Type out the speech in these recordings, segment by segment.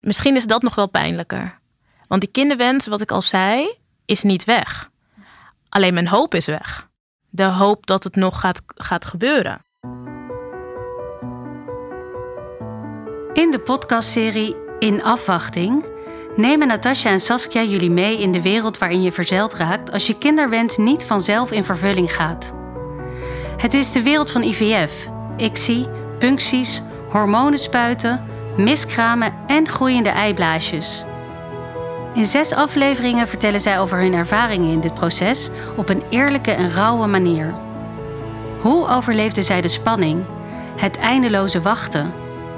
Misschien is dat nog wel pijnlijker. Want die kinderwens, wat ik al zei, is niet weg. Alleen mijn hoop is weg. De hoop dat het nog gaat, gaat gebeuren. In de podcastserie In Afwachting nemen Natasja en Saskia jullie mee in de wereld waarin je verzeild raakt als je kinderwens niet vanzelf in vervulling gaat. Het is de wereld van IVF, ICSI, puncties, hormonen spuiten, miskramen en groeiende eiblaasjes. In zes afleveringen vertellen zij over hun ervaringen in dit proces op een eerlijke en rauwe manier. Hoe overleefden zij de spanning, het eindeloze wachten,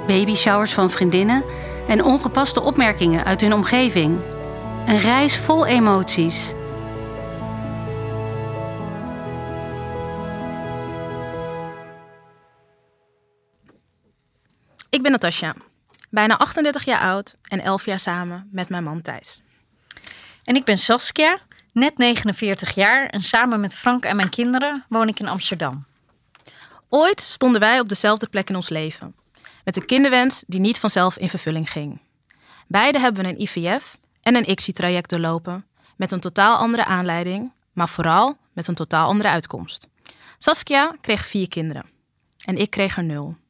babyshowers van vriendinnen en ongepaste opmerkingen uit hun omgeving? Een reis vol emoties. Ik ben Natasja, bijna 38 jaar oud en 11 jaar samen met mijn man Thijs. En ik ben Saskia, net 49 jaar en samen met Frank en mijn kinderen woon ik in Amsterdam. Ooit stonden wij op dezelfde plek in ons leven, met een kinderwens die niet vanzelf in vervulling ging. Beide hebben een IVF en een ICSI-traject doorlopen, met een totaal andere aanleiding, maar vooral met een totaal andere uitkomst. Saskia kreeg vier kinderen en ik kreeg er nul.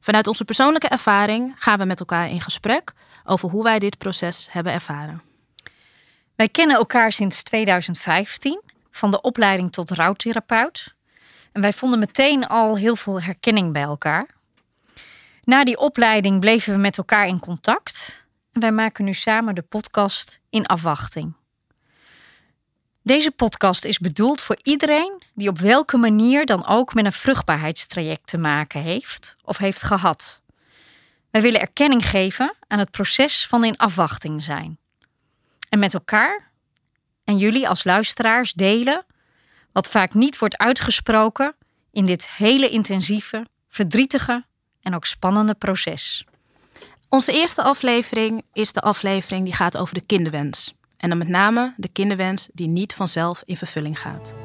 Vanuit onze persoonlijke ervaring gaan we met elkaar in gesprek over hoe wij dit proces hebben ervaren. Wij kennen elkaar sinds 2015, van de opleiding tot rouwtherapeut. En wij vonden meteen al heel veel herkenning bij elkaar. Na die opleiding bleven we met elkaar in contact. En wij maken nu samen de podcast In Afwachting. Deze podcast is bedoeld voor iedereen die op welke manier dan ook met een vruchtbaarheidstraject te maken heeft of heeft gehad. Wij willen erkenning geven aan het proces van in afwachting zijn. En met elkaar en jullie als luisteraars delen wat vaak niet wordt uitgesproken in dit hele intensieve, verdrietige en ook spannende proces. Onze eerste aflevering is de aflevering die gaat over de kinderwens. En dan met name de kinderwens die niet vanzelf in vervulling gaat.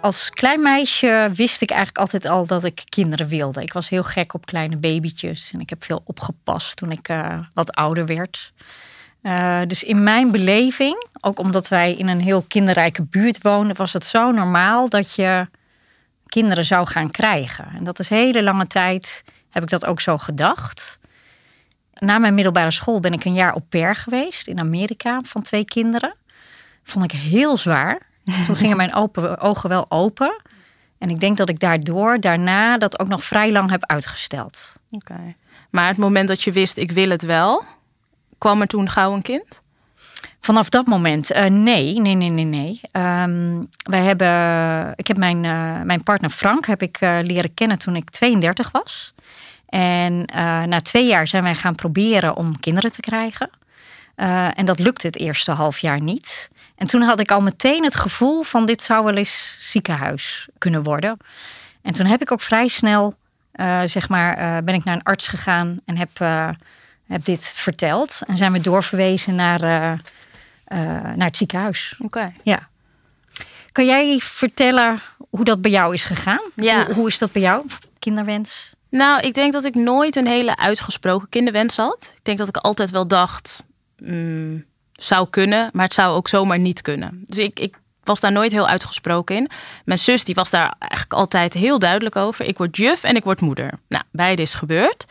Als klein meisje wist ik eigenlijk altijd al dat ik kinderen wilde. Ik was heel gek op kleine babytjes en ik heb veel opgepast toen ik uh, wat ouder werd. Uh, dus in mijn beleving, ook omdat wij in een heel kinderrijke buurt woonden, was het zo normaal dat je kinderen zou gaan krijgen. En dat is hele lange tijd heb ik dat ook zo gedacht. Na mijn middelbare school ben ik een jaar op pair geweest in Amerika van twee kinderen. Vond ik heel zwaar. Toen gingen mijn open, ogen wel open. En ik denk dat ik daardoor daarna dat ook nog vrij lang heb uitgesteld. Oké. Maar het moment dat je wist, ik wil het wel, kwam er toen gauw een kind? Vanaf dat moment, uh, nee, nee, nee, nee, nee. Um, wij hebben, ik heb mijn, uh, mijn partner Frank heb ik uh, leren kennen toen ik 32 was. En na twee jaar zijn wij gaan proberen om kinderen te krijgen. en dat lukte het eerste half jaar niet. En toen had ik al meteen het gevoel van dit zou wel eens ziekenhuis kunnen worden. En toen heb ik ook vrij snel, zeg maar, ben ik naar een arts gegaan en heb heb dit verteld. En zijn we doorverwezen naar, naar het ziekenhuis. Oké. Ja. Kan jij vertellen hoe dat bij jou is gegaan? Ja. Hoe, hoe, is dat bij jou? Kinderwens? Nou, ik denk dat ik nooit een hele uitgesproken kinderwens had. Ik denk dat ik altijd wel dacht, mm, zou kunnen, maar het zou ook zomaar niet kunnen. Dus ik, ik was daar nooit heel uitgesproken in. Mijn zus die was daar eigenlijk altijd heel duidelijk over. Ik word juf en ik word moeder. Nou, beide is gebeurd.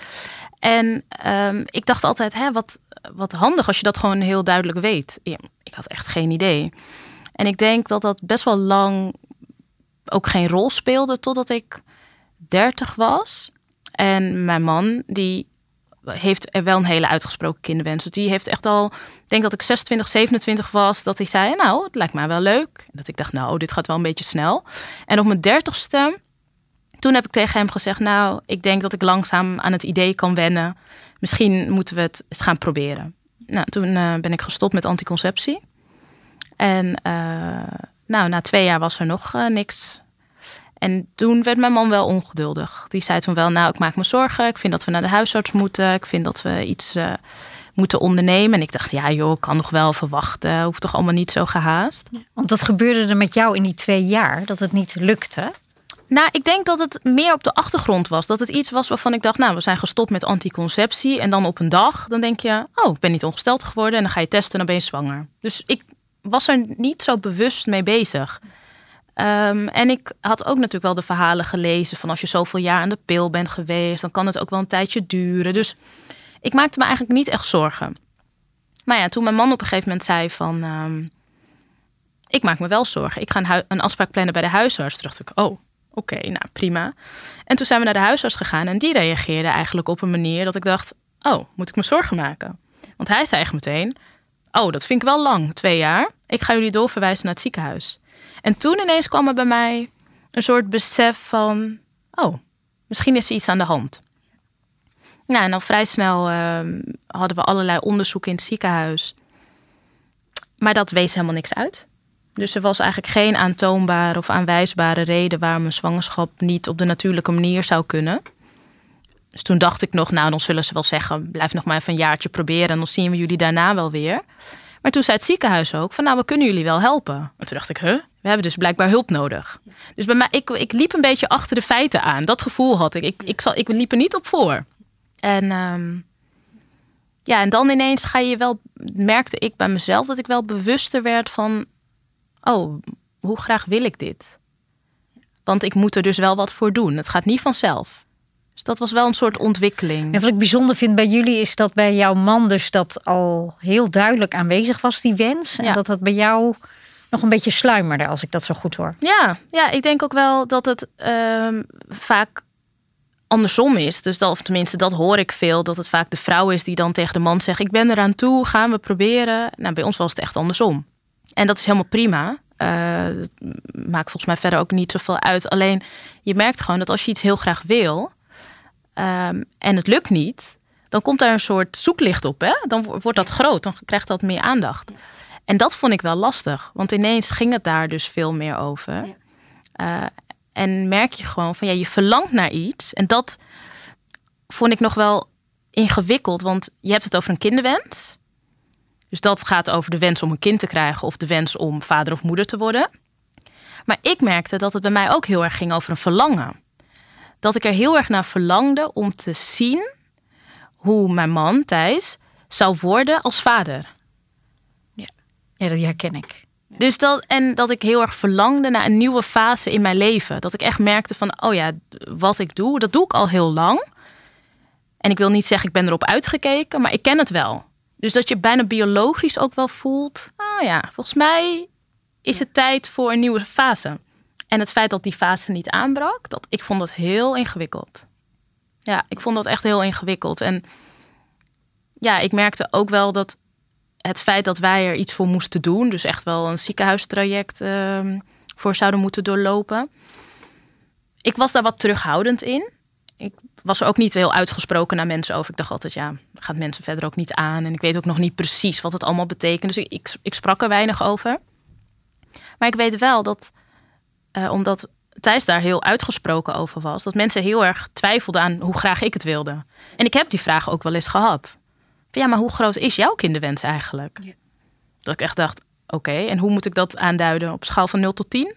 En um, ik dacht altijd, hè, wat, wat handig als je dat gewoon heel duidelijk weet. Ik had echt geen idee. En ik denk dat dat best wel lang ook geen rol speelde totdat ik 30 was. En mijn man, die heeft er wel een hele uitgesproken kinderwens. Dus die heeft echt al, ik denk dat ik 26, 27 was, dat hij zei, nou, het lijkt mij wel leuk. Dat ik dacht, nou, dit gaat wel een beetje snel. En op mijn dertigste toen heb ik tegen hem gezegd, nou, ik denk dat ik langzaam aan het idee kan wennen. Misschien moeten we het eens gaan proberen. Nou, toen uh, ben ik gestopt met anticonceptie. En uh, nou, na twee jaar was er nog uh, niks. En toen werd mijn man wel ongeduldig. Die zei toen wel, nou, ik maak me zorgen. Ik vind dat we naar de huisarts moeten. Ik vind dat we iets moeten ondernemen. En ik dacht, ja joh, ik kan nog wel verwachten. Hoeft toch allemaal niet zo gehaast. Want wat gebeurde er met jou in die twee jaar dat het niet lukte? Nou, ik denk dat het meer op de achtergrond was. Dat het iets was waarvan ik dacht, nou, we zijn gestopt met anticonceptie. En dan op een dag, dan denk je, oh, ik ben niet ongesteld geworden. En dan ga je testen en dan ben je zwanger. Dus ik was er niet zo bewust mee bezig. Ehm, en ik had ook natuurlijk wel de verhalen gelezen van als je zoveel jaar aan de pil bent geweest, dan kan het ook wel een tijdje duren. Dus ik maakte me eigenlijk niet echt zorgen. Maar ja, toen mijn man op een gegeven moment zei van, ehm, ik maak me wel zorgen. Ik ga een, afspraak plannen bij de huisarts. Toen dacht ik, oh, oké, nou prima. En toen zijn we naar de huisarts gegaan en die reageerde eigenlijk op een manier dat ik dacht, oh, moet ik me zorgen maken? Want hij zei echt meteen, oh, dat vind ik wel lang, twee jaar. Ik ga jullie doorverwijzen naar het ziekenhuis. En toen ineens kwam er bij mij een soort besef van, oh, misschien is er iets aan de hand. Nou, en al vrij snel ehm, hadden we allerlei onderzoeken in het ziekenhuis. Maar dat wees helemaal niks uit. Dus er was eigenlijk geen aantoonbare of aanwijsbare reden waarom een zwangerschap niet op de natuurlijke manier zou kunnen. Dus toen dacht ik nog, nou, dan zullen ze wel zeggen: blijf nog maar even een jaartje proberen en dan zien we jullie daarna wel weer. Maar toen zei het ziekenhuis ook van, nou, we kunnen jullie wel helpen. En toen dacht ik, huh? We hebben dus blijkbaar hulp nodig. Dus bij mij, ik, ik liep een beetje achter de feiten aan. Dat gevoel had ik. Ik, ik, zal, ik liep er niet op voor. En ehm, ja, en dan ineens ga je wel, merkte ik bij mezelf dat ik wel bewuster werd van, oh, hoe graag wil ik dit? Want ik moet er dus wel wat voor doen. Het gaat niet vanzelf. Dus dat was wel een soort ontwikkeling. En wat ik bijzonder vind bij jullie is dat bij jouw man dus dat al heel duidelijk aanwezig was, die wens. En dat dat bij jou nog een beetje sluimerde, als ik dat zo goed hoor. Ja, ja ik denk ook wel dat het ehm, vaak andersom is. Dus dat, of tenminste, dat hoor ik veel. Dat het vaak de vrouw is die dan tegen de man zegt: Ik ben eraan toe, gaan we proberen. Nou, bij ons was het echt andersom. En dat is helemaal prima. Uh, maakt volgens mij verder ook niet zoveel uit. Alleen je merkt gewoon dat als je iets heel graag wil um, en het lukt niet, dan komt daar een soort zoeklicht op. Hè? Dan wordt dat groot, dan krijgt dat meer aandacht. En dat vond ik wel lastig, want ineens ging het daar dus veel meer over. Uh, en merk je gewoon van ja, je verlangt naar iets. En dat vond ik nog wel ingewikkeld, want je hebt het over een kinderwens. Dus dat gaat over de wens om een kind te krijgen of de wens om vader of moeder te worden. Maar ik merkte dat het bij mij ook heel erg ging over een verlangen. Dat ik er heel erg naar verlangde om te zien hoe mijn man Thijs zou worden als vader. Ja, ja dat herken ik. Dus dat, en dat ik heel erg verlangde naar een nieuwe fase in mijn leven. Dat ik echt merkte van, oh ja, wat ik doe, dat doe ik al heel lang. En ik wil niet zeggen, ik ben erop uitgekeken, maar ik ken het wel. Dus dat je bijna biologisch ook wel voelt, oh ja, volgens mij is het tijd voor een nieuwe fase. En het feit dat die fase niet aanbrak, dat, ik vond dat heel ingewikkeld. Ja, ik vond dat echt heel ingewikkeld. En ja, ik merkte ook wel dat het feit dat wij er iets voor moesten doen, dus echt wel een ziekenhuistraject uh, voor zouden moeten doorlopen. Ik was daar wat terughoudend in. Ik was er ook niet heel uitgesproken naar mensen over. Ik dacht altijd, ja, gaat mensen verder ook niet aan. En ik weet ook nog niet precies wat het allemaal betekent. Dus ik, ik, sprak er weinig over. Maar ik weet wel dat, uh, omdat Thijs daar heel uitgesproken over was, dat mensen heel erg twijfelden aan hoe graag ik het wilde. En ik heb die vraag ook wel eens gehad ja, maar hoe groot is jouw kinderwens eigenlijk? Ja. Dat ik echt dacht, oké, en hoe moet ik dat aanduiden op schaal van 0 tot 10?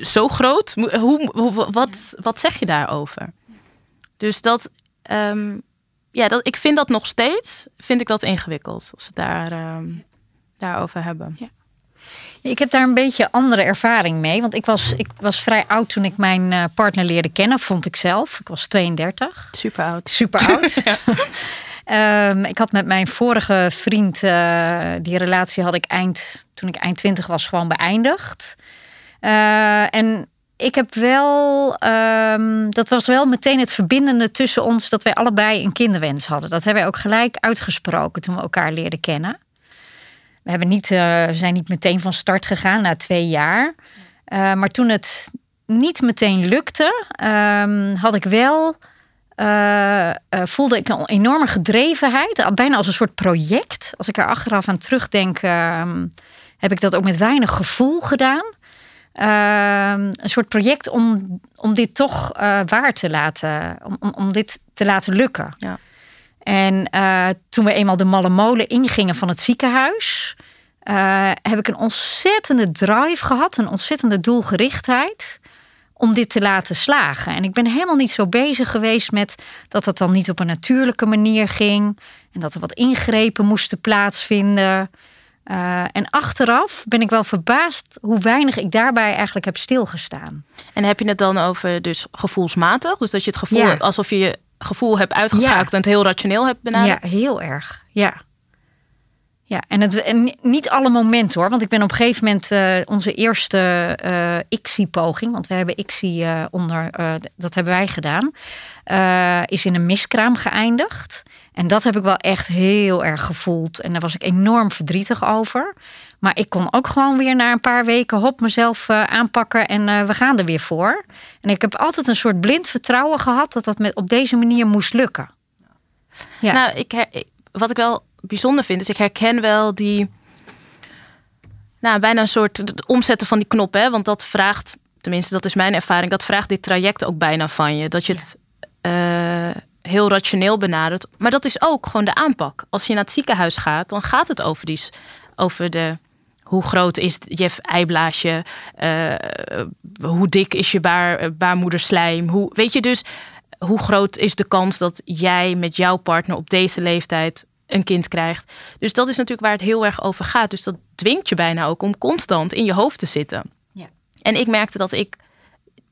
Zo groot? Hoe, hoe, wat, wat zeg je daarover? Dus dat, um, ja, dat, ik vind dat nog steeds, vind ik dat ingewikkeld als we daar, um, daarover hebben. Ja. Ik heb daar een beetje andere ervaring mee. Want ik was, ik was vrij oud toen ik mijn eh, partner leerde kennen, vond ik zelf. Ik was 32. Super oud. Super oud. Um, ik had met mijn vorige vriend, uh, die relatie had ik eind, toen ik eind twintig was, gewoon beëindigd. Uh, en ik heb wel, um, dat was wel meteen het verbindende tussen ons, dat wij allebei een kinderwens hadden. Dat hebben wij ook gelijk uitgesproken toen we elkaar leerden kennen. We hebben niet, uh, zijn niet meteen van start gegaan na twee jaar. maar toen het niet meteen lukte, um, had ik wel uh, voelde ik een enorme gedrevenheid, bijna als een soort project. Als ik er achteraf aan terugdenk, uh, heb ik dat ook met weinig gevoel gedaan. Ehm, een soort project om, om dit toch waar te laten, om, om dit te laten lukken. Ja. En toen we eenmaal de malle molen ingingen van het ziekenhuis, heb ik een ontzettende drive gehad, een ontzettende doelgerichtheid om dit te laten slagen. En ik ben helemaal niet zo bezig geweest met dat het dan niet op een natuurlijke manier ging. En dat er wat ingrepen moesten plaatsvinden. Uh, en achteraf ben ik wel verbaasd hoe weinig ik daarbij eigenlijk heb stilgestaan. En heb je het dan over dus gevoelsmatig? Dus dat je het gevoel hebt alsof je je gevoel hebt uitgeschakeld en het heel rationeel hebt benaderd? Ja, heel erg. Ja. Ja, en, het, en niet alle momenten hoor. Want ik ben op een gegeven moment uh, onze eerste uh, ICSI-poging, want we hebben ICSI uh, onder, dat hebben wij gedaan, is in een miskraam geëindigd. En dat heb ik wel echt heel erg gevoeld. En daar was ik enorm verdrietig over. Maar ik kon ook gewoon weer na een paar weken hop mezelf aanpakken en we gaan er weer voor. En ik heb altijd een soort blind vertrouwen gehad dat dat met, op deze manier moest lukken. Ja. Nou, ik, wat ik wel bijzonder vind. Dus ik herken wel die. Nou, bijna een soort het omzetten van die knop. Hè? Want dat vraagt, tenminste, dat is mijn ervaring. Dat vraagt dit traject ook bijna van je. Dat je het uh, heel rationeel benadert. Maar dat is ook gewoon de aanpak. Als je naar het ziekenhuis gaat, dan gaat het over, die, over de. Hoe groot is je eiblaasje? Uh, hoe dik is je baar, baarmoederslijm? Hoe, weet je dus, hoe groot is de kans dat jij met jouw partner op deze leeftijd een kind krijgt. Dus dat is natuurlijk waar het heel erg over gaat. Dus dat dwingt je bijna ook om constant in je hoofd te zitten. Ja. En ik merkte dat ik,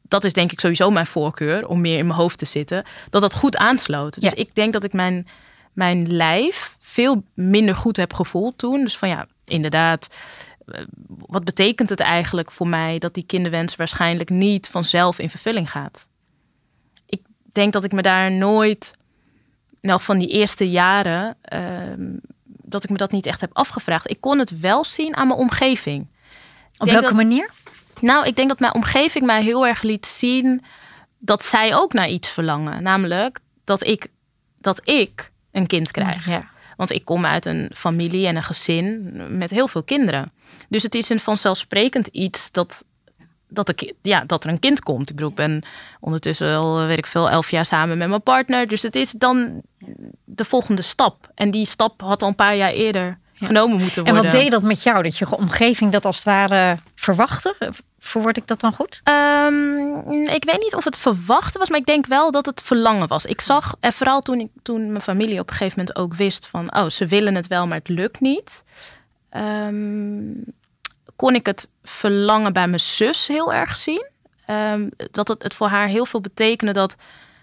dat is denk ik sowieso mijn voorkeur om meer in mijn hoofd te zitten, dat dat goed aansloot. Dus ik denk dat ik mijn, mijn lijf veel minder goed heb gevoeld toen. Dus van ja, inderdaad, eh, wat betekent het eigenlijk voor mij dat die kinderwens waarschijnlijk niet vanzelf in vervulling gaat? Ik denk dat ik me daar nooit nou, van die eerste jaren, ehm, dat ik me dat niet echt heb afgevraagd. Ik kon het wel zien aan mijn omgeving. Op welke manier? Nou, ik denk dat mijn omgeving mij heel erg liet zien dat zij ook naar iets verlangen. Namelijk dat ik, dat ik een kind krijg. Ja. Want ik kom uit een familie en een gezin met heel veel kinderen. Dus het is een vanzelfsprekend iets dat dat, ik, ja, dat er een kind komt. Ik bedoel, ik ben ondertussen al, weet ik veel, elf jaar samen met mijn partner. Dus het is dan de volgende stap. En die stap had al een paar jaar eerder genomen moeten worden. En wat deed dat met jou? Dat je omgeving dat als het ware verwachtte? Verwoord ik dat dan goed? Um, ik weet niet of het verwachten was, maar ik denk wel dat het verlangen was. Ik zag, en vooral toen, ik, toen mijn familie op een gegeven moment ook wist van... oh, ze willen het wel, maar het lukt niet. Um, kon ik het verlangen bij mijn zus heel erg zien. Um, dat het, het voor haar heel veel betekende dat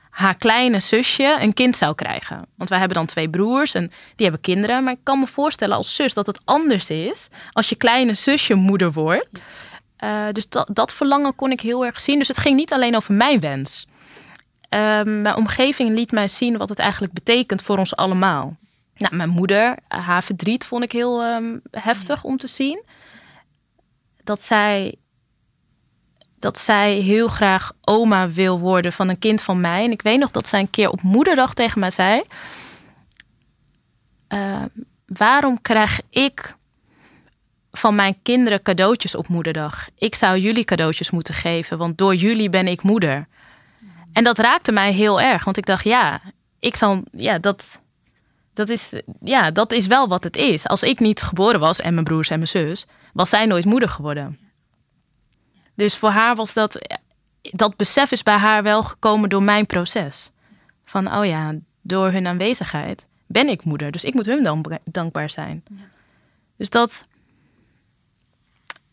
haar kleine zusje een kind zou krijgen. Want wij hebben dan twee broers en die hebben kinderen. Maar ik kan me voorstellen als zus dat het anders is als je kleine zusje moeder wordt. Uh, dus dat, verlangen kon ik heel erg zien. Dus het ging niet alleen over mijn wens. Um, mijn omgeving liet mij zien wat het eigenlijk betekent voor ons allemaal. Nou, mijn moeder, haar verdriet vond ik heel um, heftig om te zien dat zij, dat zij heel graag oma wil worden van een kind van mij. En ik weet nog dat zij een keer op moederdag tegen mij zei: uh, Waarom krijg ik van mijn kinderen cadeautjes op moederdag? Ik zou jullie cadeautjes moeten geven, want door jullie ben ik moeder. En dat raakte mij heel erg, want ik dacht: ja, ik zal, ja, dat dat is, ja, dat is wel wat het is. Als ik niet geboren was en mijn broers en mijn zus, was zij nooit moeder geworden. Dus voor haar was dat, dat besef is bij haar wel gekomen door mijn proces. Van, oh ja, door hun aanwezigheid ben ik moeder. Dus ik moet hun dan dankbaar zijn. Dus dat,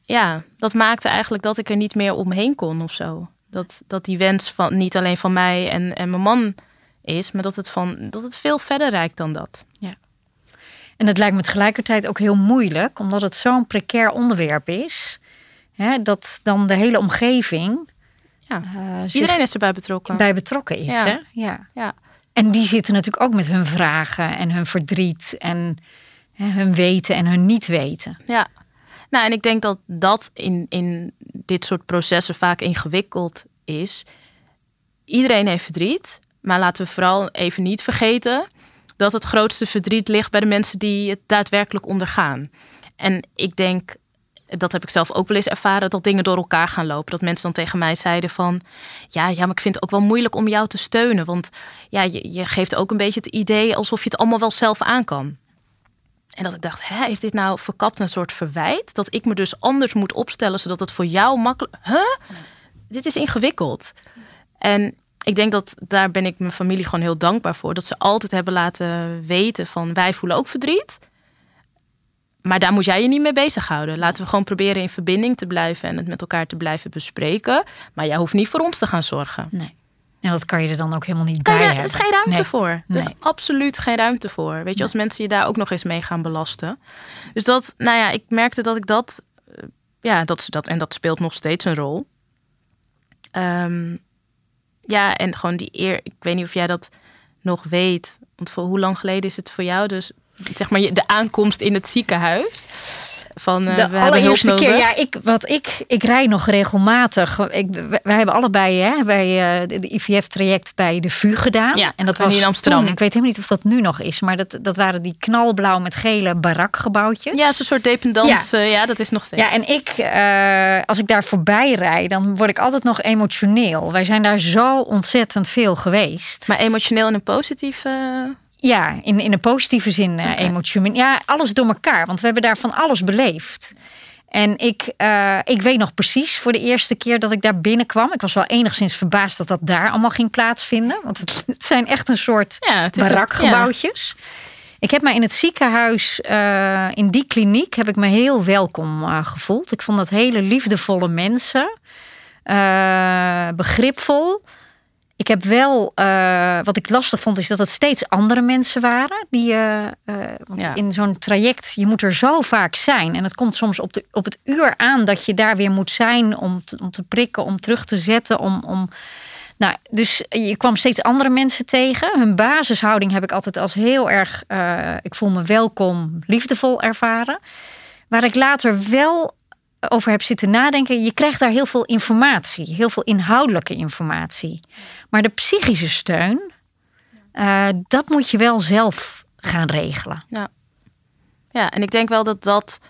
ja, dat maakte eigenlijk dat ik er niet meer omheen kon of zo. Dat, dat die wens van niet alleen van mij en, en mijn man is, maar dat het, van, dat het veel verder reikt dan dat. Ja. En het lijkt me tegelijkertijd ook heel moeilijk, omdat het zo'n precair onderwerp is, hè, dat dan de hele omgeving. Ja. Uh, Iedereen is erbij betrokken. Bij betrokken is. Ja. Hè? Ja. ja. En die zitten natuurlijk ook met hun vragen en hun verdriet en hè, hun weten en hun niet weten. Ja. Nou, en ik denk dat dat in, in dit soort processen vaak ingewikkeld is. Iedereen heeft verdriet. Maar laten we vooral even niet vergeten dat het grootste verdriet ligt bij de mensen die het daadwerkelijk ondergaan. En ik denk, dat heb ik zelf ook wel eens ervaren, dat dingen door elkaar gaan lopen. Dat mensen dan tegen mij zeiden van, ja, ja, maar ik vind het ook wel moeilijk om jou te steunen. Want ja, je, je geeft ook een beetje het idee alsof je het allemaal wel zelf aan kan. En dat ik dacht, hè, is dit nou verkapt een soort verwijt? Dat ik me dus anders moet opstellen, zodat het voor jou makkelijk... Huh? dit is ingewikkeld. En ik denk dat daar ben ik mijn familie gewoon heel dankbaar voor. Dat ze altijd hebben laten weten van wij voelen ook verdriet. Maar daar moet jij je niet mee bezighouden. Laten we gewoon proberen in verbinding te blijven en het met elkaar te blijven bespreken. Maar jij hoeft niet voor ons te gaan zorgen. Nee. Ja, dat kan je er dan ook helemaal niet Kan bij er is geen ruimte Nee. voor. Er is Nee. absoluut geen ruimte voor. Weet je, als mensen je daar ook nog eens mee gaan belasten. Dus dat, nou ja, ik merkte dat ik dat, eh, ja, dat, dat en dat speelt nog steeds een rol. Ehm, ja, en gewoon die eer. Ik weet niet of jij dat nog weet. Want voor hoe lang geleden is het voor jou? Dus zeg maar de aankomst in het ziekenhuis. Van eh, De we allereerste nodig. keer, ja, ik, wat ik, ik rij nog regelmatig. Ik, wij, wij hebben allebei hè, bij eh, de, IVF-traject bij de VU gedaan. Ja, en dat was in Amsterdam. toen, ik weet helemaal niet of dat nu nog is, maar dat, dat waren die knalblauw met gele barakgebouwtjes. Ja, een soort dependance. Ja. ja, dat is nog steeds. Ja, en ik, eh, als ik daar voorbij rijd, dan word ik altijd nog emotioneel. Wij zijn daar zo ontzettend veel geweest. Maar emotioneel in een positieve. Ja, in, in een positieve zin eh, Oké. emotioneel. Ja, alles door elkaar, want we hebben daar van alles beleefd. En ik, eh, ik weet nog precies voor de eerste keer dat ik daar binnenkwam. Ik was wel enigszins verbaasd dat dat daar allemaal ging plaatsvinden. Want het, het zijn echt een soort Ja, het is het- barakgebouwtjes. Ik heb me in het ziekenhuis, eh, in die kliniek, heb ik me heel welkom gevoeld. Ik vond dat hele liefdevolle mensen, begripvol. Ik heb wel, eh, wat ik lastig vond, is dat het steeds andere mensen waren. Die, eh, want Ja. in zo'n traject, je moet er zo vaak zijn. En het komt soms op, de, op het uur aan dat je daar weer moet zijn om te, om te prikken, om terug te zetten. Om, om, nou, dus je kwam steeds andere mensen tegen. Hun basishouding heb ik altijd als heel erg, ik voel me welkom, liefdevol ervaren. Waar ik later wel over heb zitten nadenken, je krijgt daar heel veel informatie, heel veel inhoudelijke informatie. Maar de psychische steun, eh, dat moet je wel zelf gaan regelen. Ja, en ik denk wel dat, dat,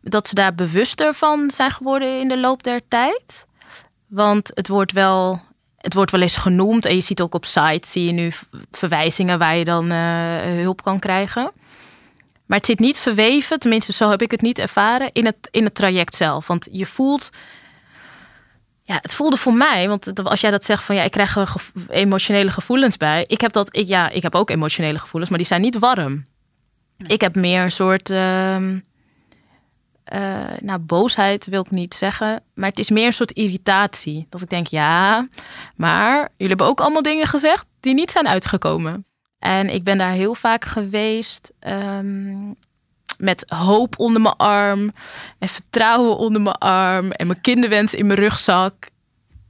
dat ze daar bewuster van zijn geworden in de loop der tijd. Want het wordt wel, het wordt wel eens genoemd. En je ziet ook op sites, zie je nu verwijzingen waar je dan eh, hulp kan krijgen. Maar het zit niet verweven, tenminste zo heb ik het niet ervaren, in het, in het traject zelf. Want je voelt... Ja, het voelde voor mij, want als jij dat zegt van ja, ik krijg er gevo- emotionele gevoelens bij. Ik heb dat, ik, ja, ik heb ook emotionele gevoelens, maar die zijn niet warm. Ik heb meer een soort. ehm, eh, nou, boosheid wil ik niet zeggen. Maar het is meer een soort irritatie. Dat ik denk, ja, maar jullie hebben ook allemaal dingen gezegd die niet zijn uitgekomen. En ik ben daar heel vaak geweest ehm, met hoop onder mijn arm en vertrouwen onder mijn arm en mijn kinderwens in mijn rugzak.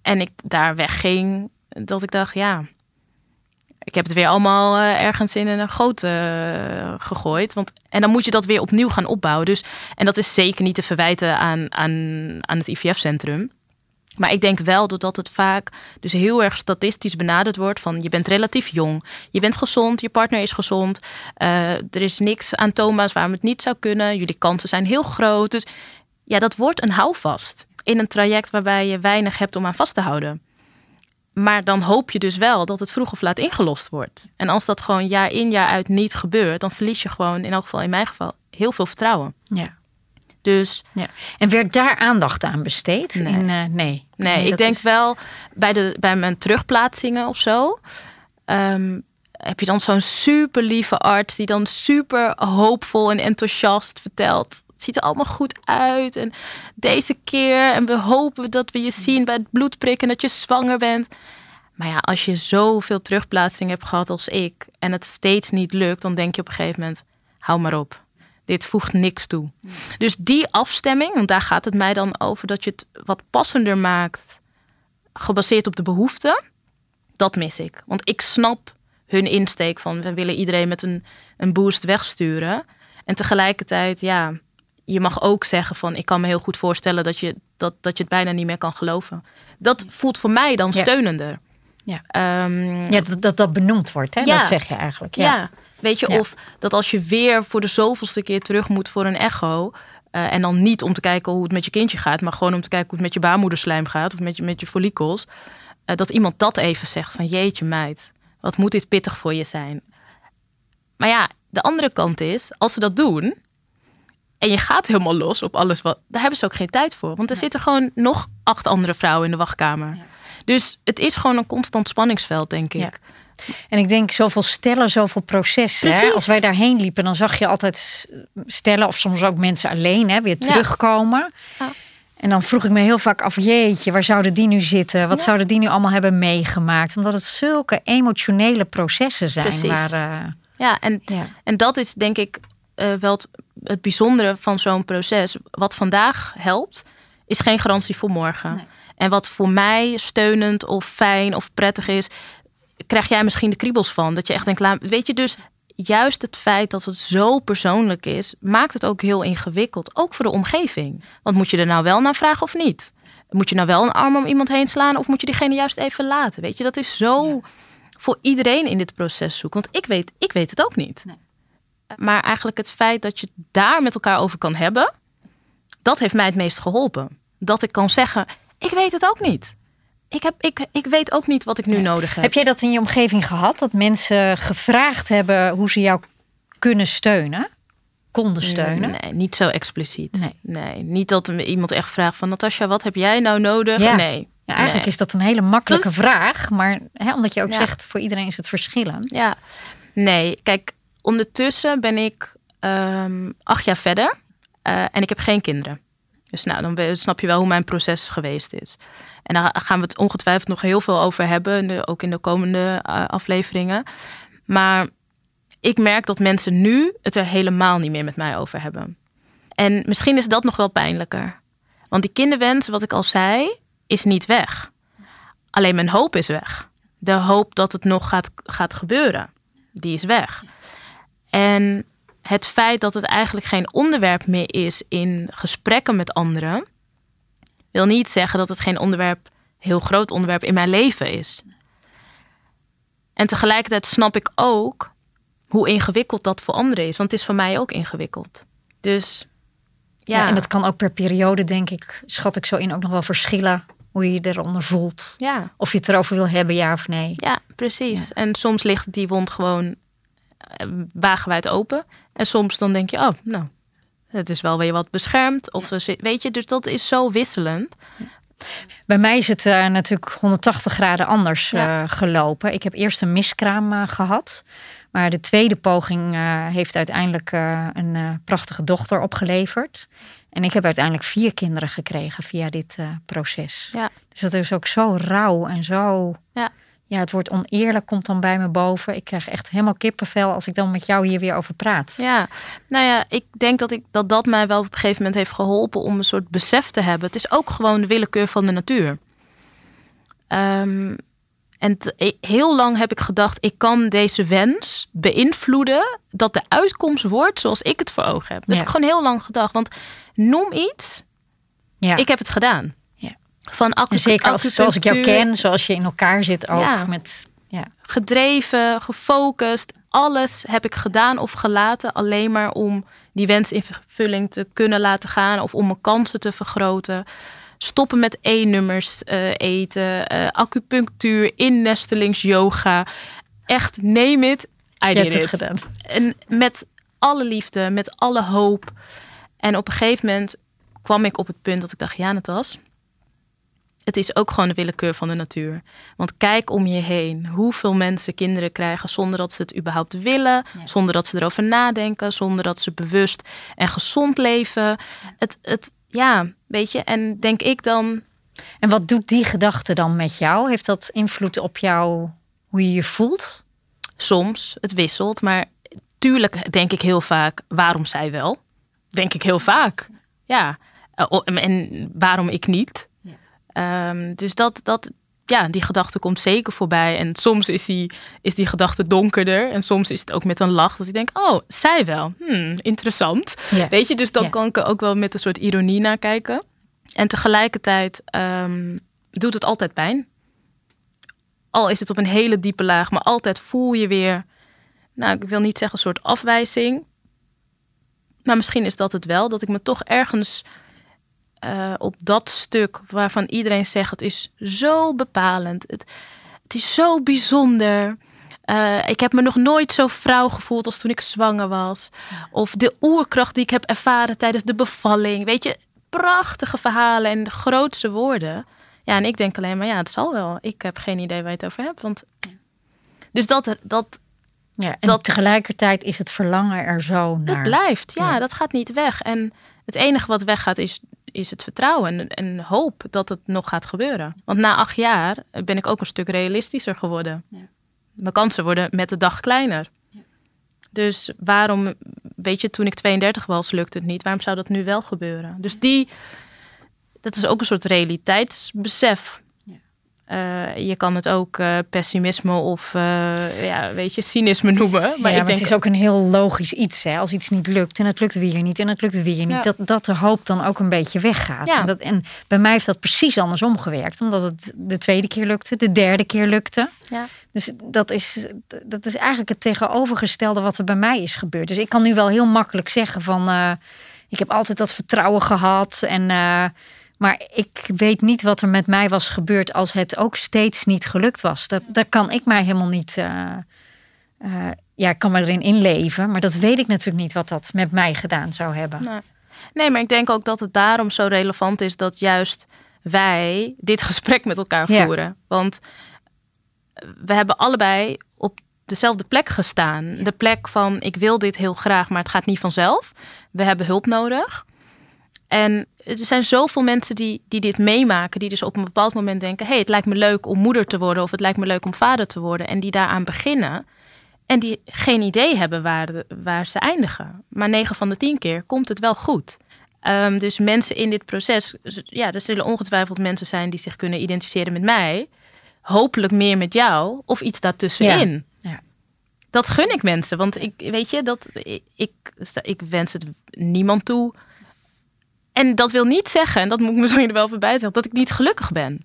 En ik daar wegging, dat ik dacht, ja, ik heb het weer allemaal eh, ergens in een goot eh, gegooid. Want, en dan moet je dat weer opnieuw gaan opbouwen. Dus, en dat is zeker niet te verwijten aan, aan, aan het IVF-centrum. Maar ik denk wel dat het vaak dus heel erg statistisch benaderd wordt van je bent relatief jong, je bent gezond, je partner is gezond, eh, er is niks aan Thomas waarom het niet zou kunnen, jullie kansen zijn heel groot. Dus ja, dat wordt een houvast in een traject waarbij je weinig hebt om aan vast te houden. Maar dan hoop je dus wel dat het vroeg of laat ingelost wordt. En als dat gewoon jaar in jaar uit niet gebeurt, dan verlies je gewoon, in elk geval in mijn geval, heel veel vertrouwen. Ja. Dus Ja. En werd daar aandacht aan besteed? Nee. In, eh, nee. Nee, ik denk is- wel bij, de, bij mijn terugplaatsingen of zo. ehm, heb je dan zo'n super lieve arts die dan super hoopvol en enthousiast vertelt. Het ziet er allemaal goed uit. En deze keer. En we hopen dat we je zien bij het bloedprikken dat je zwanger bent. Maar ja, als je zoveel terugplaatsing hebt gehad als ik. en het steeds niet lukt, dan denk je op een gegeven moment: hou maar op. Dit voegt niks toe. Dus die afstemming, want daar gaat het mij dan over dat je het wat passender maakt, gebaseerd op de behoeften, dat mis ik. Want ik snap hun insteek van we willen iedereen met een, een boost wegsturen. En tegelijkertijd, ja, je mag ook zeggen van ik kan me heel goed voorstellen dat je, dat, dat je het bijna niet meer kan geloven. Dat voelt voor mij dan Ja. steunender. Ja. Ehm, Ja, dat, dat dat benoemd wordt, hè? Ja. dat zeg je eigenlijk. ja. Ja. Weet je, Ja. of dat als je weer voor de zoveelste keer terug moet voor een echo. eh, en dan niet om te kijken hoe het met je kindje gaat, maar gewoon om te kijken hoe het met je baarmoederslijm gaat of met je, met je follicels. eh, dat iemand dat even zegt van jeetje meid, wat moet dit pittig voor je zijn. Maar ja, de andere kant is, als ze dat doen en je gaat helemaal los op alles wat. Daar hebben ze ook geen tijd voor. Want er zitten gewoon nog acht andere vrouwen in de wachtkamer. Dus het is gewoon een constant spanningsveld, denk ik. Ja. En ik denk zoveel stellen, zoveel processen. Hè? Als wij daarheen liepen, dan zag je altijd stellen of soms ook mensen alleen hè, weer terugkomen. Ja. En dan vroeg ik me heel vaak af, jeetje, waar zouden die nu zitten? Wat Ja. zouden die nu allemaal hebben meegemaakt? Omdat het zulke emotionele processen zijn. Precies. Waar, eh, Ja, en, ja. en dat is denk ik eh, wel het, het bijzondere van zo'n proces. Wat vandaag helpt, is geen garantie voor morgen. Nee. En wat voor mij steunend of fijn of prettig is, krijg jij misschien de kriebels van. Dat je echt denkt, laat- weet je, dus juist het feit dat het zo persoonlijk is, maakt het ook heel ingewikkeld. Ook voor de omgeving. Want moet je er nou wel naar vragen of niet? Moet je nou wel een arm om iemand heen slaan of moet je diegene juist even laten? Weet je, dat is zo voor iedereen in dit proces zoeken. Want ik weet, ik weet het ook niet. Nee. Maar eigenlijk het feit dat je het daar met elkaar over kan hebben, dat heeft mij het meest geholpen. Dat ik kan zeggen, ik weet het ook niet. Ik, heb, ik, ik weet ook niet wat ik nu nodig heb. Heb jij dat in je omgeving gehad? Dat mensen gevraagd hebben hoe ze jou kunnen steunen? Konden steunen? Nee, niet zo expliciet. Nee. Nee. niet dat iemand echt vraagt van... Natasja, wat heb jij nou nodig? Ja. Nee. Ja, eigenlijk Nee. is dat een hele makkelijke is- vraag. Maar hè, omdat je ook zegt, voor iedereen is het verschillend. Ja, nee. Kijk, ondertussen ben ik ehm, acht jaar verder eh, en ik heb geen kinderen. Dus nou, dan snap je wel hoe mijn proces geweest is. En daar gaan we het ongetwijfeld nog heel veel over hebben, ook in de komende eh, afleveringen. Maar ik merk dat mensen nu het er helemaal niet meer met mij over hebben. En misschien is dat nog wel pijnlijker. Want die kinderwens, wat ik al zei, is niet weg. Alleen mijn hoop is weg. De hoop dat het nog gaat, gaat gebeuren, die is weg. En het feit dat het eigenlijk geen onderwerp meer is in gesprekken met anderen, wil niet zeggen dat het geen onderwerp, heel groot onderwerp in mijn leven is. En tegelijkertijd snap ik ook hoe ingewikkeld dat voor anderen is, want het is voor mij ook ingewikkeld. Dus ja, Ja. en dat kan ook per periode, denk ik, schat ik zo in, ook nog wel verschillen. Hoe je je eronder voelt. ja. Of je het erover wil hebben, ja of nee. Ja, precies. En soms ligt die wond gewoon eh, wagenwijd open. En soms dan denk je, oh, nou, het is wel weer wat beschermd. Of weet je, dus dat is zo wisselend. Bij mij is het eh, natuurlijk 180 graden anders Ja. eh, gelopen. Ik heb eerst een miskraam eh, gehad. Maar de tweede poging eh, heeft uiteindelijk eh, een eh, prachtige dochter opgeleverd. En ik heb uiteindelijk vier kinderen gekregen via dit eh, proces. Ja. Dus dat is ook zo rauw en zo. Ja. Ja, het woord oneerlijk komt dan bij me boven. Ik krijg echt helemaal kippenvel als ik dan met jou hier weer over praat. Ja, nou ja, ik denk dat, ik, dat dat mij wel op een gegeven moment heeft geholpen om een soort besef te hebben. Het is ook gewoon de willekeur van de natuur. Ehm, en ik- heel lang heb ik gedacht, ik kan deze wens beïnvloeden dat de uitkomst wordt zoals ik het voor ogen heb. Dat Ja. heb ik gewoon heel lang gedacht. Want noem iets, Ja. ik heb het gedaan. Van acu- zeker als, zoals ik jou ken, zoals je in elkaar zit ook. Ja. Met, ja. gedreven, gefocust. Alles heb ik gedaan of gelaten alleen maar om die wens in vervulling te kunnen laten gaan of om mijn kansen te vergroten. Stoppen met E-nummers eh, eten, eh, acupunctuur, innestelings yoga. Echt, neem. I Je hebt het it. gedaan. En met alle liefde, met alle hoop. En op een gegeven moment kwam ik op het punt dat ik dacht, ja, Natas, het is ook gewoon de willekeur van de natuur. Want kijk om je heen hoeveel mensen kinderen krijgen zonder dat ze het überhaupt willen, zonder dat ze erover nadenken, zonder dat ze bewust en gezond leven. Het, het, ja, weet je, en denk ik dan, En wat doet die gedachte dan met jou? Heeft dat invloed op jou, hoe je je voelt? soms, het wisselt, maar tuurlijk denk ik heel vaak, waarom zij wel? Denk ik heel vaak. Ja, Eh, en waarom ik niet? Ehm, dus dat, dat, ja, die gedachte komt zeker voorbij. En soms is die, is die gedachte donkerder. En soms is het ook met een lach dat ik denk, oh, zij wel. Hmm, interessant. Weet je, dus dan kan ik er ook wel met een soort ironie naar kijken. En tegelijkertijd ehm, doet het altijd pijn. Al is het op een hele diepe laag, maar altijd voel je weer, nou, ik wil niet zeggen een soort afwijzing. Maar misschien is dat het wel, dat ik me toch ergens eh, op dat stuk waarvan iedereen zegt het is zo bepalend, het, het is zo bijzonder. Eh, ik heb me nog nooit zo vrouw gevoeld als toen ik zwanger was. Of de oerkracht die ik heb ervaren tijdens de bevalling. Weet je, prachtige verhalen en de grootste woorden. Ja, en ik denk alleen maar, ja, het zal wel. Ik heb geen idee waar je het over hebt. Want... Dus dat, dat, ja, en dat, tegelijkertijd is het verlangen er zo naar. Het blijft, ja, dat gaat niet weg. En het enige wat weggaat is, is het vertrouwen en, hoop dat het nog gaat gebeuren. Want na acht jaar ben ik ook een stuk realistischer geworden. Ja. Mijn kansen worden met de dag kleiner. Ja. Dus waarom, weet je, toen ik 32 was, lukte het niet. Waarom zou dat nu wel gebeuren? Dus die, dat is ook een soort realiteitsbesef. Uh, je kan het ook uh, pessimisme of uh, ja, weet je, cynisme noemen. Maar, ja, ik maar denk... het is ook een heel logisch iets. Hè? Als iets niet lukt en het lukt weer niet en het lukt weer niet. Ja. Dat, dat de hoop dan ook een beetje weggaat. Ja. En, dat, en bij mij heeft dat precies andersom gewerkt. Omdat het de tweede keer lukte, de derde keer lukte. Ja. Dus dat is, dat is eigenlijk het tegenovergestelde wat er bij mij is gebeurd. Dus ik kan nu wel heel makkelijk zeggen van... ik heb altijd dat vertrouwen gehad en... Maar ik weet niet wat er met mij was gebeurd als het ook steeds niet gelukt was. Dat, daar kan ik mij helemaal niet. Uh, uh, ja, ik kan me erin inleven. Maar dat weet ik natuurlijk niet wat dat met mij gedaan zou hebben. Nee. nee, maar ik denk ook dat het daarom zo relevant is dat juist wij dit gesprek met elkaar voeren. Ja. Want we hebben allebei op dezelfde plek gestaan. De plek van ik wil dit heel graag, maar het gaat niet vanzelf. We hebben hulp nodig. En er zijn zoveel mensen die, die dit meemaken, die dus op een bepaald moment denken: hey, het lijkt me leuk om moeder te worden of het lijkt me leuk om vader te worden. En die daaraan beginnen en die geen idee hebben waar, de, waar ze eindigen. Maar 9 van de 10 keer komt het wel goed. Um, dus mensen in dit proces, ja, er zullen ongetwijfeld mensen zijn die zich kunnen identificeren met mij. Hopelijk meer met jou of iets daartussenin. Ja. Ja. Dat gun ik mensen, want ik weet je dat ik, ik, ik wens het niemand toe en dat wil niet zeggen, en dat moet ik misschien er wel voorbij zeggen, dat ik niet gelukkig ben.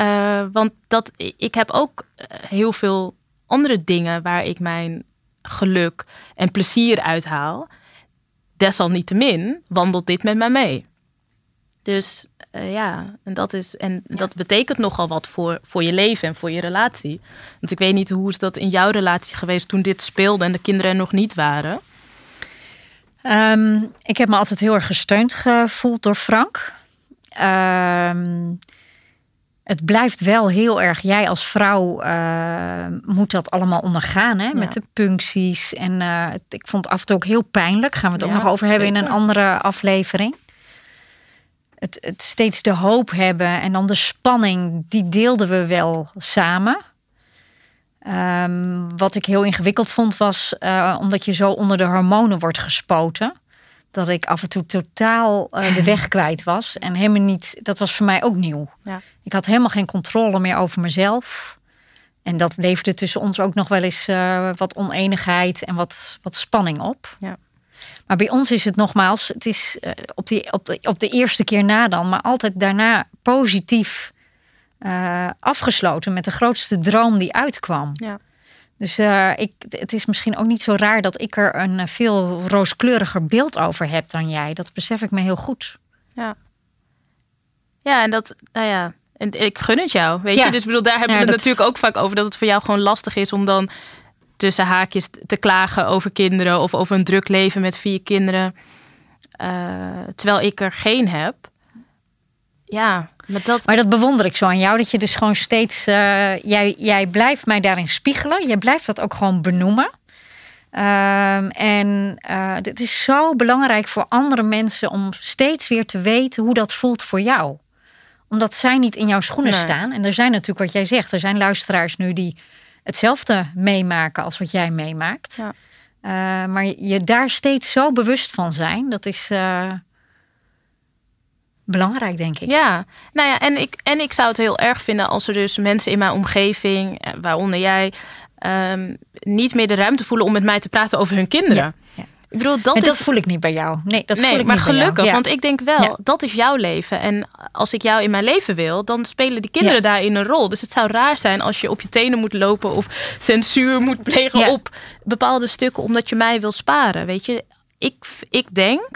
Uh, want dat, ik heb ook heel veel andere dingen waar ik mijn geluk en plezier uithaal. Desalniettemin wandelt dit met mij mee. Dus uh, ja, en dat, is, en ja. dat betekent nogal wat voor, voor je leven en voor je relatie. Want ik weet niet hoe is dat in jouw relatie geweest toen dit speelde en de kinderen er nog niet waren. Um, ik heb me altijd heel erg gesteund gevoeld door Frank. Um, het blijft wel heel erg. Jij als vrouw uh, moet dat allemaal ondergaan. Hè? Ja. Met de puncties. En uh, ik vond het af en toe ook heel pijnlijk. Gaan we het ja, ook nog over zeker. hebben in een andere aflevering. Het, het steeds de hoop hebben en dan de spanning, die deelden we wel samen. Um, wat ik heel ingewikkeld vond was uh, omdat je zo onder de hormonen wordt gespoten. Dat ik af en toe totaal uh, de weg kwijt was. En helemaal niet, dat was voor mij ook nieuw. Ja. Ik had helemaal geen controle meer over mezelf. En dat leverde tussen ons ook nog wel eens uh, wat oneenigheid en wat, wat spanning op. Ja. Maar bij ons is het nogmaals, het is op, die, op, de, op de eerste keer na dan, maar altijd daarna positief uh, afgesloten met de grootste droom die uitkwam. Ja. Dus uh, ik, het is misschien ook niet zo raar dat ik er een eh, veel rooskleuriger beeld over heb dan jij. Dat besef ik me heel goed. Ja, ja en dat, nou ja, en ik gun het jou. Weet ja. je, dus bedoel, daar hebben ja, we het dat... natuurlijk ook vaak over dat het voor jou gewoon lastig is om dan tussen haakjes te klagen over kinderen of over een druk leven met vier kinderen. Uh, terwijl ik er geen heb. Ja, maar dat... maar dat bewonder ik zo aan jou. Dat je dus gewoon steeds... Uh, jij, jij blijft mij daarin spiegelen. Je blijft dat ook gewoon benoemen. Um, en uh, het is zo belangrijk voor andere mensen... om steeds weer te weten hoe dat voelt voor jou. Omdat zij niet in jouw schoenen nee. staan. En er zijn natuurlijk wat jij zegt. Er zijn luisteraars nu die hetzelfde meemaken... als wat jij meemaakt. Ja. Uh, maar je daar steeds zo bewust van zijn... dat is belangrijk, denk ik. Ja, nou ja, en ik, en ik zou het heel erg vinden als er dus mensen in mijn omgeving, eh, waaronder jij, um, niet meer de ruimte voelen om met mij te praten over hun kinderen. Ja, ja. Ik bedoel, dat, en dat is... voel ik niet bij jou. Nee, dat nee, voel ik maar niet gelukkig, ja. want ik denk wel, dat is jouw leven. En als ik jou in mijn leven wil, dan spelen die kinderen daarin een rol. Dus het zou raar zijn als je op je tenen moet lopen of censuur moet plegen op bepaalde stukken, omdat je mij wil sparen. Weet je, ik, ik denk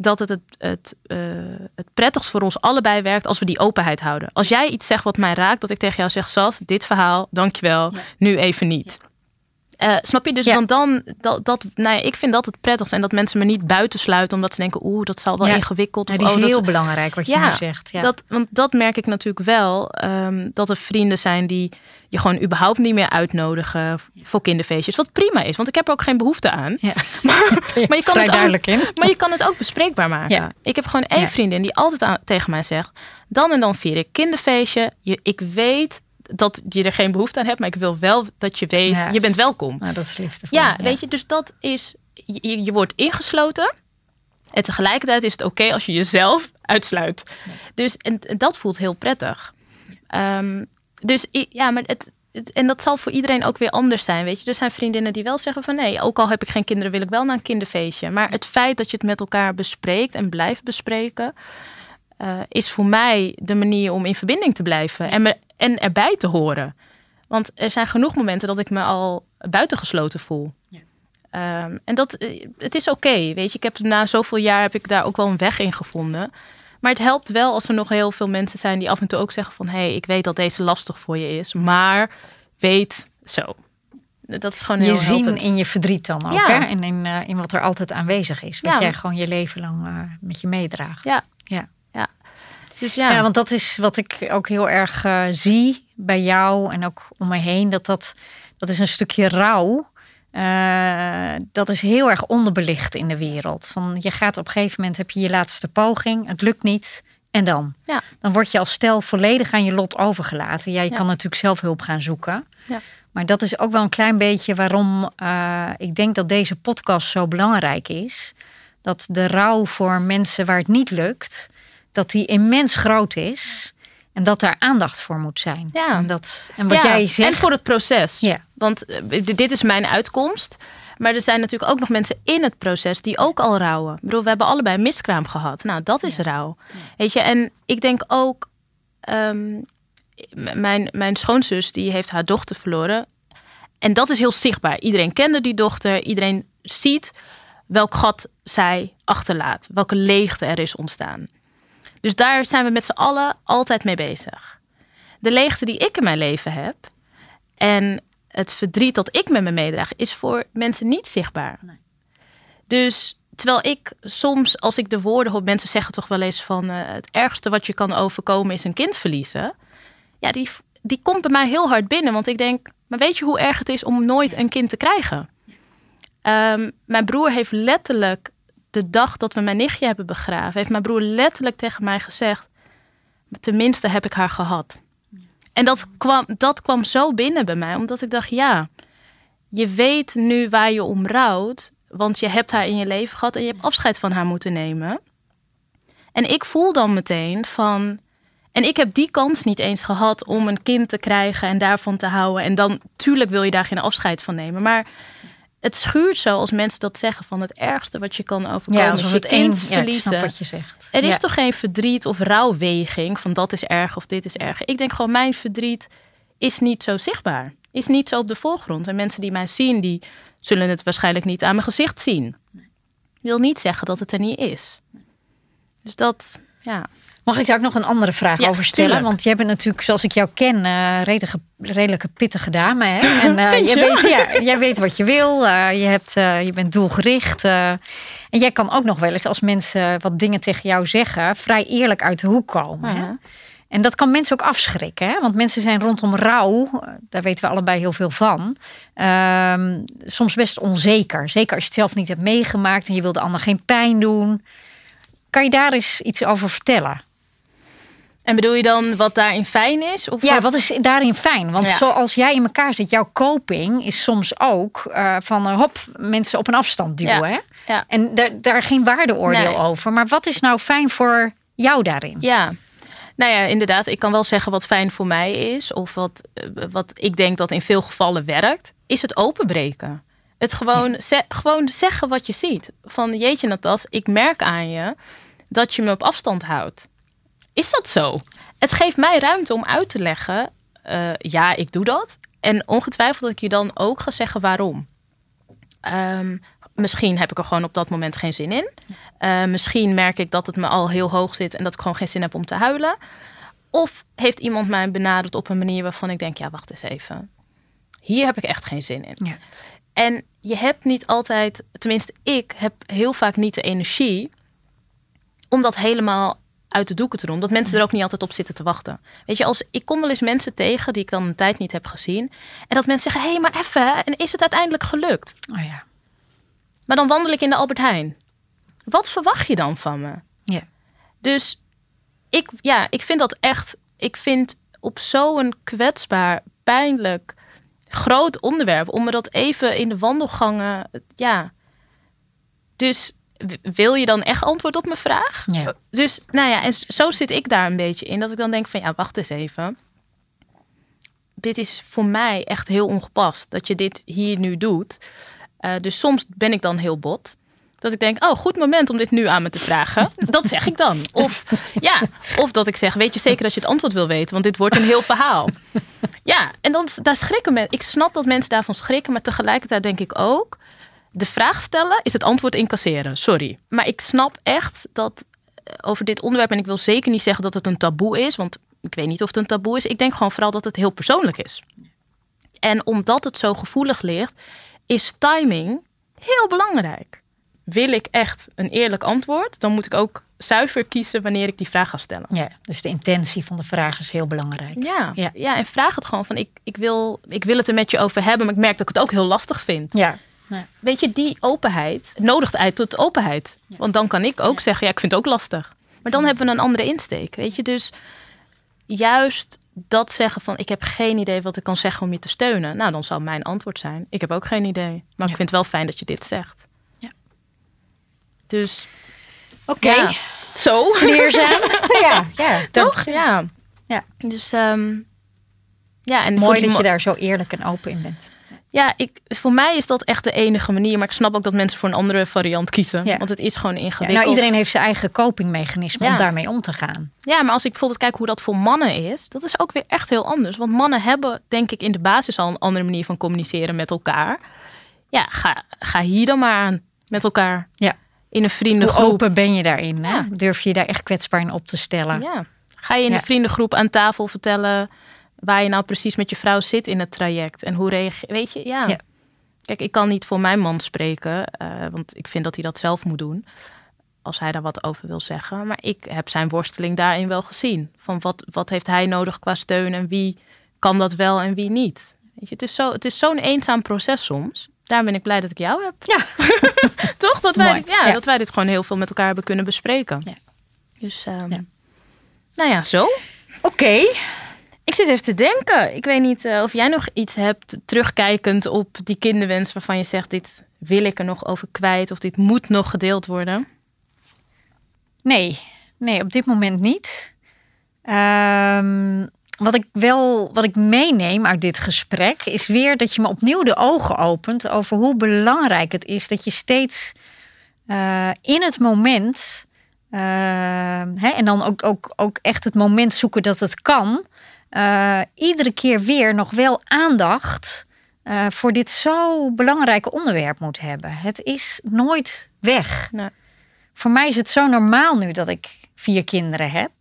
dat het het, het, uh, het prettigst voor ons allebei werkt als we die openheid houden. Als jij iets zegt wat mij raakt, dat ik tegen jou zeg, Sas, dit verhaal, dankjewel, ja. nu even niet. Uh, snap je? Dus Ja. want dan, dat, dat, nou ja, ik vind dat het prettigst. En dat mensen me niet buitensluiten omdat ze denken, oeh, dat zal wel Ja. ingewikkeld. Ja, die is oh, dat- heel belangrijk wat je nu zegt. Ja. Dat, want dat merk ik natuurlijk wel. ehm, dat er vrienden zijn die je gewoon überhaupt niet meer uitnodigen voor kinderfeestjes. Wat prima is, want ik heb er ook geen behoefte aan. ja. Maar je kan het ook- in. Maar je kan het ook bespreekbaar maken. Ja. Ik heb gewoon één vriendin die altijd aan- tegen mij zegt: dan en dan vier ik kinderfeestje. Je, ik weet dat je er geen behoefte aan hebt, maar ik wil wel dat je weet, Ja, je bent welkom. Nou, dat is liefdevol. Ja, weet je, dus dat is, je, je wordt ingesloten. En tegelijkertijd is het oké als je jezelf uitsluit. Dus en, en dat voelt heel prettig. Ehm, dus ja, maar het, het- en dat zal voor iedereen ook weer anders zijn. Weet je, er zijn vriendinnen die wel zeggen van nee, ook al heb ik geen kinderen, wil ik wel naar een kinderfeestje. Maar het feit dat je het met elkaar bespreekt en blijft bespreken, eh, is voor mij de manier om in verbinding te blijven en, me, en erbij te horen. Want er zijn genoeg momenten dat ik me al buitengesloten voel. Ehm, en dat, eh, het is oké, weet je. Ik heb na zoveel jaar heb ik daar ook wel een weg in gevonden. Maar het helpt wel als er nog heel veel mensen zijn die af en toe ook zeggen van... hé, hey, ik weet dat deze lastig voor je is, maar weet zo. Dat is gewoon heel je zien helpend. in je verdriet dan ook. Ja. Hè? En in, eh, in wat er altijd aanwezig is. Wat Ja. jij gewoon je leven lang eh, met je meedraagt. Ja. ja. Dus ja, Ja. want dat is wat ik ook heel erg eh, zie bij jou en ook om mij heen. Dat, dat, dat is een stukje rouw. Eh, dat is heel erg onderbelicht in de wereld. Van, je gaat op een gegeven moment, heb je je laatste poging. Het lukt niet. En dan? Ja. Dan word je als stel volledig aan je lot overgelaten. Ja, je Ja. kan natuurlijk zelf hulp gaan zoeken. Ja. Maar dat is ook wel een klein beetje waarom eh, ik denk dat deze podcast zo belangrijk is. Dat de rouw voor mensen waar het niet lukt, dat die immens groot is. En dat daar aandacht voor moet zijn. Ja. En, dat, en wat Ja, jij zegt. En voor het proces. Ja. Want eh, dit is mijn uitkomst. Maar er zijn natuurlijk ook nog mensen in het proces die ook al rouwen. Ik bedoel, we hebben allebei een miskraam gehad. Nou, dat is rouw. Weet je, en ik denk ook... ehm, mijn, mijn schoonzus die heeft haar dochter verloren. En dat is heel zichtbaar. Iedereen kende die dochter. Iedereen ziet welk gat zij achterlaat. Welke leegte er is ontstaan. Dus daar zijn we met z'n allen altijd mee bezig. De leegte die ik in mijn leven heb en het verdriet dat ik met me meedraag, is voor mensen niet zichtbaar. Dus terwijl ik soms, als ik de woorden hoor, mensen zeggen toch wel eens van eh, het ergste wat je kan overkomen is een kind verliezen. Ja, die, die komt bij mij heel hard binnen, want ik denk, maar weet je hoe erg het is om nooit een kind te krijgen? Ehm, mijn broer heeft letterlijk de dag dat we mijn nichtje hebben begraven, heeft mijn broer letterlijk tegen mij gezegd: tenminste heb ik haar gehad. En dat kwam, dat kwam zo binnen bij mij, omdat ik dacht: ja, je weet nu waar je om rouwt, want je hebt haar in je leven gehad en je hebt afscheid van haar moeten nemen. En ik voel dan meteen van. En ik heb die kans niet eens gehad om een kind te krijgen en daarvan te houden. En dan, tuurlijk wil je daar geen afscheid van nemen. Maar het schuurt zo als mensen dat zeggen van het ergste wat je kan overkomen. ja, alsof je het Ja, ik verliezen. wat je zegt. Er is Ja. toch geen verdriet of rouwweging van dat is erg of dit is erg. Ik denk gewoon mijn verdriet is niet zo zichtbaar. Is niet zo op de voorgrond. En mensen die mij zien, die zullen het waarschijnlijk niet aan mijn gezicht zien. Wil niet zeggen dat het er niet is. Dus dat, ja. Mag ik daar ook nog een andere vraag Ja, over stellen? tuurlijk. Want jij bent natuurlijk, zoals ik jou ken, eh redelijke, redelijke pittige dame. Hè? En eh, je? weet, ja, jij weet wat je wil. eh, je, hebt, je bent doelgericht. en jij kan ook nog wel eens, als mensen wat dingen tegen jou zeggen, vrij eerlijk uit de hoek komen. Hè? Mhm. En dat kan mensen ook afschrikken. Hè? Want mensen zijn rondom rouw, daar weten we allebei heel veel van. ehm, soms best onzeker. Zeker als je het zelf niet hebt meegemaakt en je wil de ander geen pijn doen. Kan je daar eens iets over vertellen? En bedoel je dan wat daarin fijn is? Of Ja, wat is daarin fijn? Want Ja. zoals jij in elkaar zit, jouw coping is soms ook eh, van eh, hop, mensen op een afstand duwen. Ja. Hè? Ja. En daar, daar geen waardeoordeel Nee. over. Maar wat is nou fijn voor jou daarin? Ja, nou ja, inderdaad. Ik kan wel zeggen wat fijn voor mij is. Of wat, eh, wat ik denk dat in veel gevallen werkt. Is het openbreken. Het gewoon, ze- gewoon zeggen wat je ziet. Van jeetje Natas, ik merk aan je dat je me op afstand houdt. Is dat zo? Het geeft mij ruimte om uit te leggen. eh, ja, ik doe dat. En ongetwijfeld dat ik je dan ook ga zeggen waarom. Ehm, misschien heb ik er gewoon op dat moment geen zin in. Eh, misschien merk ik dat het me al heel hoog zit en dat ik gewoon geen zin heb om te huilen. Of heeft iemand mij benaderd op een manier waarvan ik denk: ja, wacht eens even. hier heb ik echt geen zin in. Ja. En je hebt niet altijd, tenminste ik heb heel vaak niet de energie om dat helemaal uit de doeken te doen. Dat mensen er ook niet altijd op zitten te wachten. Weet je, als ik kom wel eens mensen tegen die ik dan een tijd niet heb gezien. En dat mensen zeggen, hé, hey, maar even, en is het uiteindelijk gelukt? Oh ja. Maar dan wandel ik in de Albert Heijn. Wat verwacht je dan van me? Ja. Dus ik, ja, ik vind dat echt. Ik vind op zo'n kwetsbaar, pijnlijk, groot onderwerp om me dat even in de wandelgangen. Ja. Dus wil je dan echt antwoord op mijn vraag? Ja. Dus nou ja, en zo zit ik daar een beetje in. Dat ik dan denk van ja, wacht eens even. Dit is voor mij echt heel ongepast dat je dit hier nu doet. Eh, dus soms ben ik dan heel bot. Dat ik denk, oh, goed moment om dit nu aan me te vragen. Dat zeg ik dan. Of, ja, of dat ik zeg, weet je zeker dat je het antwoord wil weten? Want dit wordt een heel verhaal. Ja, en dan, daar schrikken mensen. Ik snap dat mensen daarvan schrikken. Maar tegelijkertijd denk ik ook... De vraag stellen is het antwoord incasseren. Sorry. Maar ik snap echt dat eh, over dit onderwerp... en ik wil zeker niet zeggen dat het een taboe is... want ik weet niet of het een taboe is. Ik denk gewoon vooral dat het heel persoonlijk is. En omdat het zo gevoelig ligt... is timing heel belangrijk. Wil ik echt een eerlijk antwoord... dan moet ik ook zuiver kiezen wanneer ik die vraag ga stellen. ja. Dus de intentie van de vraag is heel belangrijk. Ja, Ja. ja. en vraag het gewoon van ik, ik, wil, ik wil het er met je over hebben, maar ik merk dat ik het ook heel lastig vind. Ja. Weet je, die openheid nodigt uit tot openheid. Want dan kan ik ook zeggen, ja, ik vind het ook lastig. Maar dan hebben we een andere insteek, weet je. Dus juist dat zeggen van ik heb geen idee wat ik kan zeggen om je te steunen. Nou, dan zal mijn antwoord zijn, ik heb ook geen idee. Maar ik vind het wel fijn dat je dit zegt. Ja. Dus Oké. zo. Leerzaam. ja, ja. Toch? Ja. Ja. Dus ehm, ja, en Mooi dat je daar zo eerlijk en open in bent. Ja, ik, voor mij is dat echt de enige manier. Maar ik snap ook dat mensen voor een andere variant kiezen. Ja. Want het is gewoon Ja, ingewikkeld. nou, iedereen heeft zijn eigen copingmechanisme om Ja. daarmee om te gaan. Ja, maar als ik bijvoorbeeld kijk hoe dat voor mannen is, dat is ook weer echt heel anders. Want mannen hebben, denk ik, in de basis al een andere manier van communiceren met elkaar. Ja, ga, ga hier dan maar aan met elkaar. Ja. In een Hoe vriendengroep. open ben je daarin? Hè? Ja. Durf je je daar echt kwetsbaar in op te stellen? Ja. Ga je in Ja. de vriendengroep aan tafel vertellen waar je nou precies met je vrouw zit in het traject en hoe reageer Weet je, ja. Ja. Kijk, ik kan niet voor mijn man spreken, eh, want ik vind dat hij dat zelf moet doen. Als hij daar wat over wil zeggen. Maar ik heb zijn worsteling daarin wel gezien. Van wat, wat heeft hij nodig qua steun en wie kan dat wel en wie niet. Weet je, het is zo- het is zo'n eenzaam proces soms. Daar ben ik blij dat ik jou heb. Ja. Toch? Dat wij, dit, ja, Ja. dat wij dit gewoon heel veel met elkaar hebben kunnen bespreken. Ja. Dus, ehm, Ja. nou ja, zo. Oké. Ik zit even te denken. Ik weet niet eh, of jij nog iets hebt terugkijkend op die kinderwens waarvan je zegt: dit wil ik er nog over kwijt of dit moet nog gedeeld worden. Nee, nee, op dit moment niet. Ehm, wat ik wel, wat ik meeneem uit dit gesprek, is weer dat je me opnieuw de ogen opent over hoe belangrijk het is dat je steeds eh, in het moment, eh, hè, en dan ook, ook, ook echt het moment zoeken dat het kan, eh, iedere keer weer nog wel aandacht eh, voor dit zo belangrijke onderwerp moet hebben. Het is nooit weg Nee. voor mij is het zo normaal nu dat ik vier kinderen heb.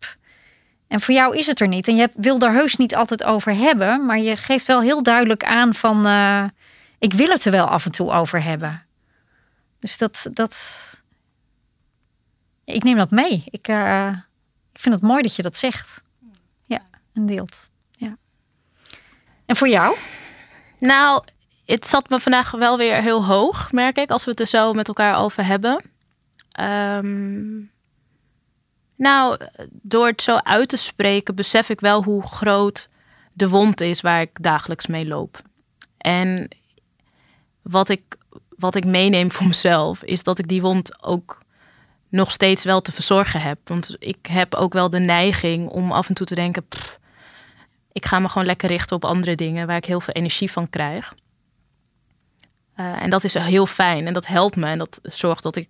En voor jou is het er niet. En je wil er heus niet altijd over hebben. Maar je geeft wel heel duidelijk aan van... eh, ik wil het er wel af en toe over hebben. Dus dat... dat ik neem dat mee. Ik, ik vind het mooi dat je dat zegt. En deelt. Ja. En voor jou? Nou, het zat me vandaag wel weer heel hoog, merk ik, als we het er zo met elkaar over hebben. Ehm, nou, door het zo uit te spreken, besef ik wel hoe groot de wond is waar ik dagelijks mee loop. En wat ik, wat ik meeneem voor mezelf, is dat ik die wond ook nog steeds wel te verzorgen heb. Want ik heb ook wel de neiging om af en toe te denken. "Pff, ik ga me gewoon lekker richten op andere dingen waar ik heel veel energie van krijg. Eh, en dat is heel fijn en dat helpt me en dat zorgt dat ik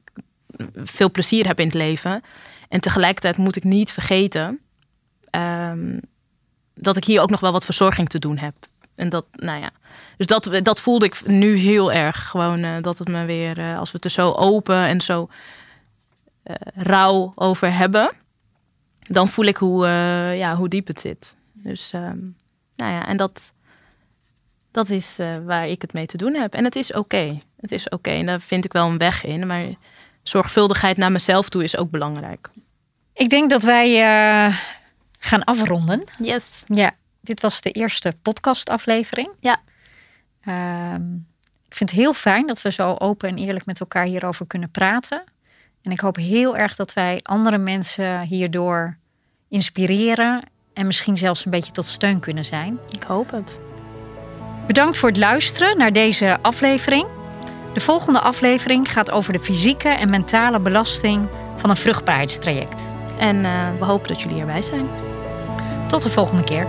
veel plezier heb in het leven. En tegelijkertijd moet ik niet vergeten ehm, dat ik hier ook nog wel wat verzorging te doen heb. En dat, nou ja. Dus dat, dat voelde ik nu heel erg. Gewoon eh, dat het me weer, eh, als we het er zo open en zo rauw over hebben, dan voel ik hoe, ja, hoe diep het zit. Dus, ehm, nou ja, en dat, Dat is eh, waar ik het mee te doen heb. En het is oké. Het is oké. En daar vind ik wel een weg in. Maar zorgvuldigheid naar mezelf toe is ook belangrijk. Ik denk dat wij eh, gaan afronden. Yes. Ja, dit was de eerste podcastaflevering. Ja. Ehm, ik vind het heel fijn dat we zo open en eerlijk met elkaar hierover kunnen praten. En ik hoop heel erg dat wij andere mensen hierdoor inspireren en misschien zelfs een beetje tot steun kunnen zijn. Ik hoop het. Bedankt voor het luisteren naar deze aflevering. De volgende aflevering gaat over de fysieke en mentale belasting van een vruchtbaarheidstraject. En uh, we hopen dat jullie erbij zijn. Tot de volgende keer.